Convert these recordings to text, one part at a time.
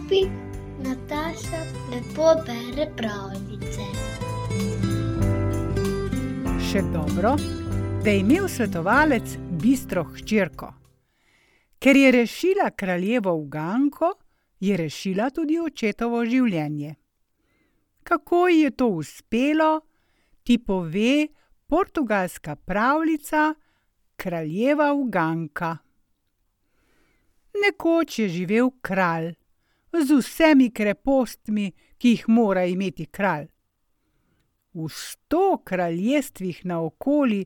papi Nataša lepo bere pravljice. Še dobro, da je imel svetovalec bistro hčerko. Ker je rešila kraljevo uganko, je rešila tudi očetovo življenje. Kako ji je to uspelo, ti pove portugalska pravljica Kraljeva uganka. Nekoč je živel kralj z vsemi krepostmi, ki jih mora imeti kralj. V sto kraljestvih naokoli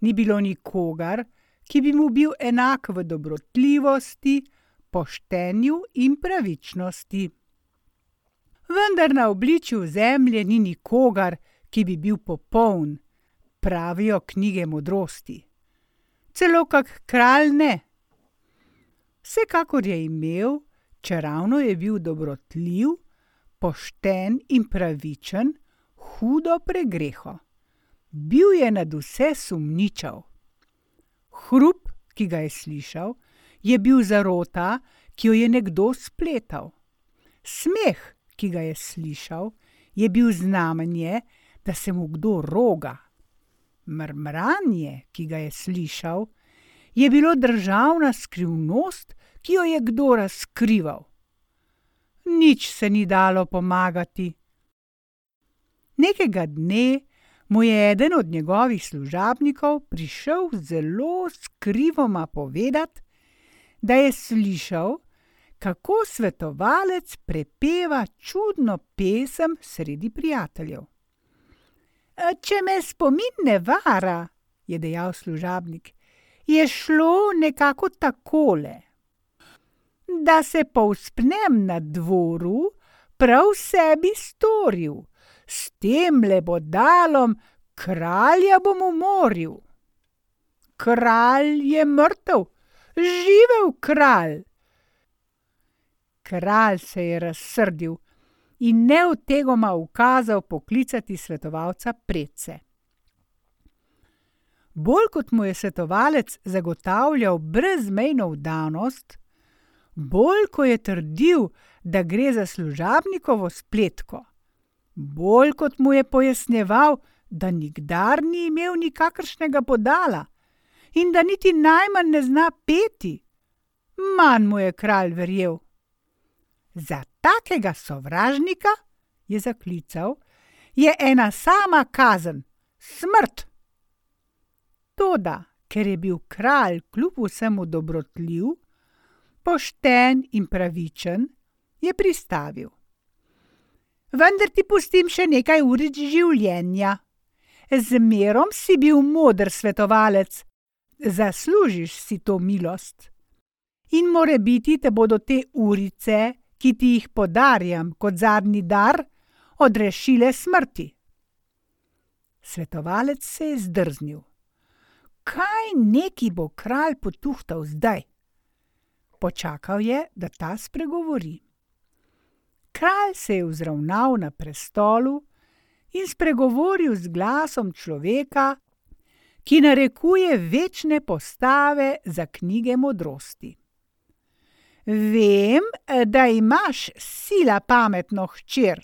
ni bilo nikogar, ki bi mu bil enak v dobrotljivosti, poštenju in pravičnosti. Vendar na obličju Zemlje ni nikogar, ki bi bil popoln, pravijo knjige modrosti. Celo kak kralj ne. Vsekakor je imel, čeravno je bil dobrotljiv, pošten in pravičen, hudo pregreho. Bil je nadvse sumničav. Hrup, ki ga je slišal, je bil zarota, ki jo je nekdo spletal. Smeh, ki ga je slišal, je bil znamenje, da se mu kdo roga. Mrmranje, ki ga je slišal, je bilo državna skrivnost, ki jo je kdo razkrival. Nič se ni dalo pomagati. Nekega dne mu je eden od njegovih služabnikov prišel zelo skrivoma povedati, da je slišal, kako svetovalec prepeva čudno pesem sredi prijateljev. Če me spomin ne vara, je dejal služabnik, je šlo nekako takole. Da se povzpnem na dvoru, prav sebi storil, s tem le bodalom kralja bom umoril. Kralj je mrtev, živel kralj! Kralj se je razsrdil in neotegoma ukazal poklicati svetovalca predse. Bolj kot mu je svetovalec zagotavljal brezmejno vdanost, bolj ko je trdil, da gre za služabnikovo spletko, bolj kot mu je pojasnjeval, da nikdar ni imel nikakršnega podala in da niti najmanj ne zna peti, manj mu je kralj verjel. Za takega sovražnika, je zaklical, je ena sama kazen: smrt. Toda, ker je bil kralj kljub vsemu dobrotljiv, pošten in pravičen, je pristavil. Vendar ti pustim še nekaj uric življenja. Zmerom si bil moder svetovalec, zaslužiš si to milost. In more biti te bodo te urice, ki ti jih podarjam kot zadnji dar, odrešile smrti. Svetovalec se je zdrznil. Kaj neki bo kralj potuhtal zdaj? Počakal je, da ta spregovori. Kralj se je vzravnal na prestolu in spregovoril z glasom človeka, ki narekuje večne postave za knjige modrosti. Vem, da imaš sila pametno hčer.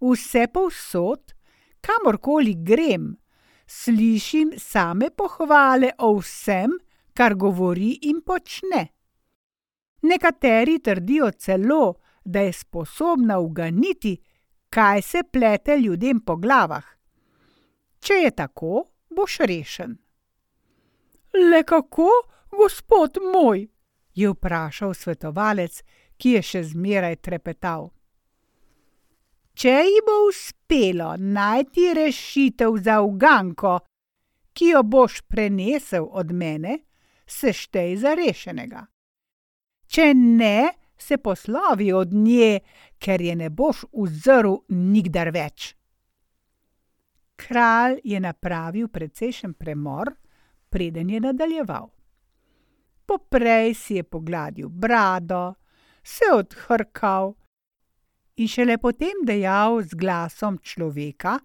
Vse povsod, kamorkoli grem, slišim same pohvale o vsem, kar govori in počne. Nekateri trdijo celo, da je sposobna uganiti, kaj se plete ljudem po glavah. Če je tako, boš rešen. Le kako, gospod moj? je vprašal svetovalec, ki je še zmeraj trepetal. Če ji bo uspelo najti rešitev za uganko, ki jo boš prenesel od mene, se štej za rešenega. Če ne, se poslovi od nje, ker je ne boš uzrl nikdar več. Kralj je napravil precejšen premor, preden je nadaljeval. Poprej si je pogladil brado, se odhrkal in šele potem dejal z glasom človeka,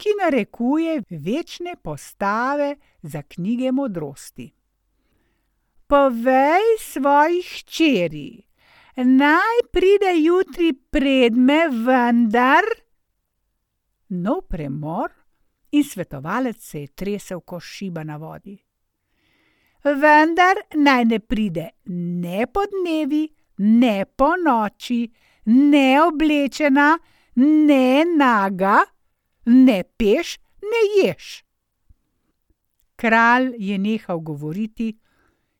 ki narekuje večne postave za knjige modrosti. Povej svoji hčeri, naj pride jutri predme, vendar. Nov premor in svetovalec se je tresel kot šiba na vodi. Vendar naj ne pride ne po dnevi, ne po noči, ne oblečena, ne naga, ne peš, ne ješ. Kralj je nehal govoriti,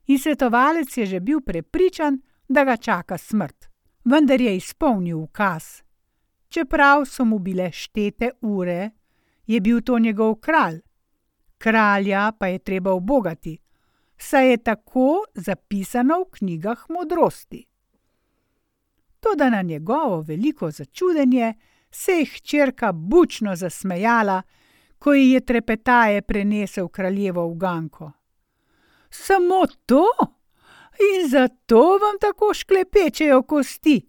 in svetovalec je že bil prepričan, da ga čaka smrt, vendar je izpolnil ukaz. Čeprav so mu bile štete ure, je bil to njegov kralj, kralja pa je treba ubogati, saj je tako zapisano v knjigah modrosti. Toda na njegovo veliko začudenje se je hčerka bučno zasmejala, ko ji je trepetaje prenesel kraljevo uganko. Samo to? In zato vam tako šklepečejo kosti?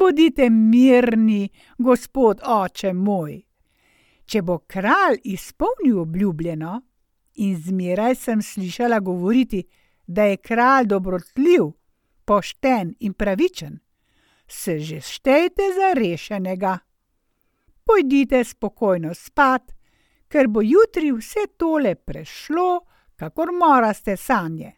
Bodite mirni, gospod oče moj. Če bo kralj izpolnil obljubljeno, in zmeraj sem slišala govoriti, da je kralj dobrotljiv, pošten in pravičen, se že štejte za rešenega. Pojdite spokojno spat, ker bo jutri vse tole prešlo, kakor moraste sanje.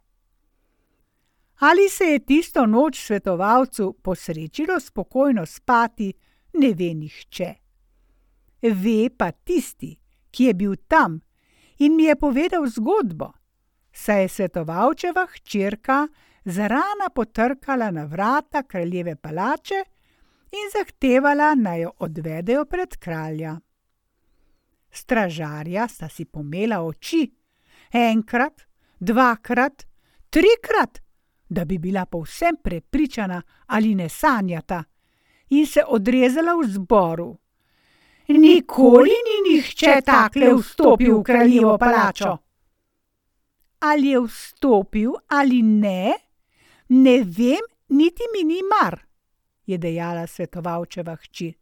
Ali se je tisto noč svetovalcu posrečilo spokojno spati, ne ve nihče. Ve pa tisti, ki je bil tam in mi je povedal zgodbo, saj je svetovalčeva hčerka zarana potrkala na vrata kraljeve palače in zahtevala, naj jo odvedejo pred kralja. Stražarja sta si pomela oči, enkrat, dvakrat, trikrat, da bi bila povsem prepričana, ali ne sanjata, in se odrezala v zboru. Nikoli ni nihče takle vstopil v kraljevo palačo. Ali je vstopil ali ne, ne vem, niti mi ni mar, je dejala svetovalčeva hči.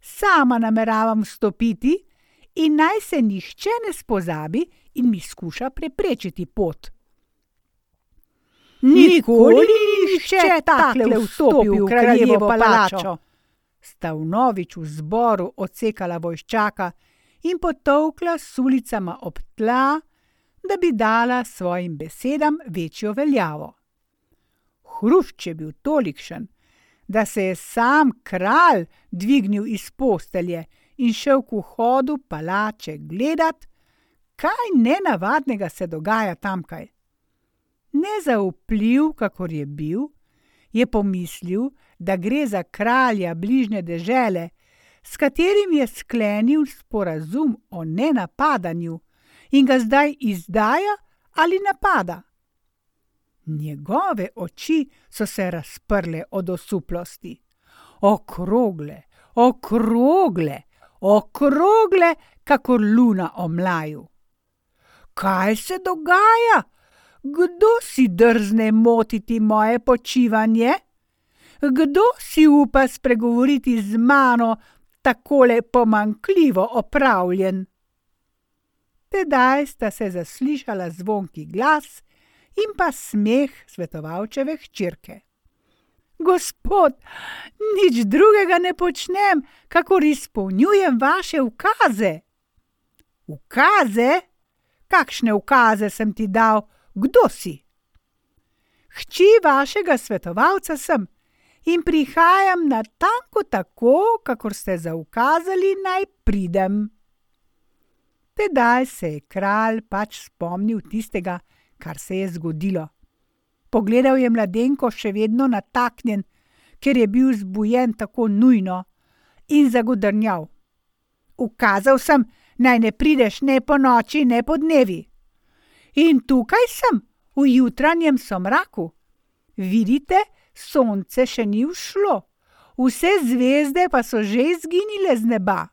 Sama nameravam vstopiti in naj se nihče ne spozabi in mi skuša preprečiti pot. Nikoli ni nihče takle vstopil v kraljevo palačo. Sta vnovič v zboru odsekala vojščaka in potovkla s ulicama ob tla, da bi dala svojim besedam večjo veljavo. Hrušč je bil tolikšen, da se je sam kralj dvignil iz postelje in šel k vhodu palače gledat, kaj nenavadnega se dogaja tamkaj. Nezaupljiv, kakor je bil, je pomislil, da gre za kralja bližnje dežele, s katerim je sklenil sporazum o nenapadanju in ga zdaj izdaja ali napada. Njegove oči so se razprle od osuplosti. Okrogle, okrogle, okrogle, kakor luna o mlaju. Kaj se dogaja? Kdo si drzne motiti moje počivanje? Kdo si upa spregovoriti z mano takole pomankljivo opravljen? Tedaj sta se zaslišala zvonki glas in pa smeh svetovalčeve hčerke. Gospod, nič drugega ne počnem, kakor izpolnjujem vaše ukaze. Ukaze? Kakšne ukaze sem ti dal, kdo si? Hči vašega svetovalca sem in prihajam na tanko tako, kakor ste zaukazali, naj pridem. Tedaj se je kralj pač spomnil tistega, kar se je zgodilo. Pogledal je mladenko še vedno nataknjen, ker je bil zbujen tako nujno, in zagodrnjal. Ukazal sem, naj ne prideš ne po noči, ne po dnevi. In tukaj sem, v jutranjem somraku. Vidite, sonce še ni všlo, vse zvezde pa so že izginile z neba.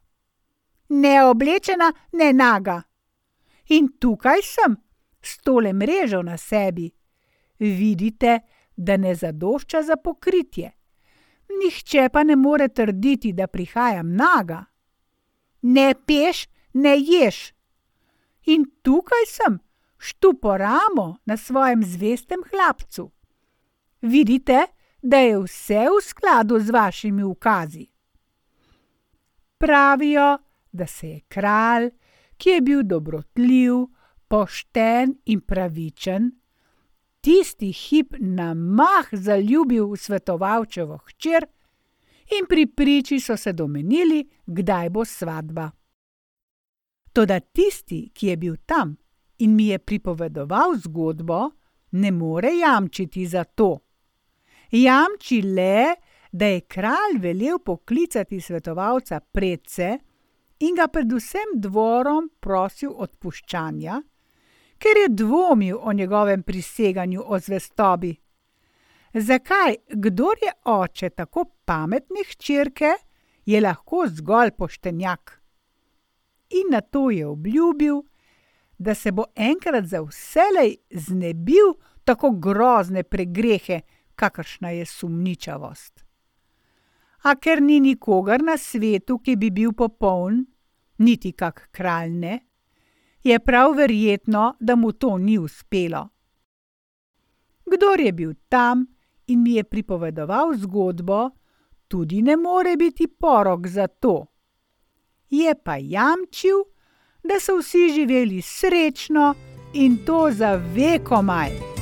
Neoblečena, ne naga. In tukaj sem, s tole mrežo na sebi vidite, da ne zadošča za pokritje. Nihče pa ne more trditi, da prihajam naga. Ne peš, ne ješ. In tukaj sem, štupo ramo na svojem zvestem hlapcu. Vidite, da je vse v skladu z vašimi ukazi. Pravijo, da se je kralj, ki je bil dobrotljiv, pošten in pravičen, tisti hip na mah zaljubil v svetovalčevo hčer, in pri priči so se domenili, kdaj bo svatba. Toda tisti, ki je bil tam in mi je pripovedoval zgodbo, ne more jamčiti za to. Jamči le, da je kralj velel poklicati svetovalca predse in ga predvsem dvorom prosil odpuščanja, ker je dvomil o njegovem priseganju o zvestobi. Zakaj, kdor je oče tako pametne hčerke, je lahko zgolj poštenjak? In na to je obljubil, da se bo enkrat za vselej znebil tako grozne pregrehe, kakršna je sumničavost. A ker ni nikogar na svetu, ki bi bil popoln, niti kak kralj ne, je prav verjetno, da mu to ni uspelo. Kdor je bil tam in mi je pripovedoval zgodbo, tudi ne more biti porok za to. Je pa jamčil, da so vsi živeli srečno in to za vekomaj.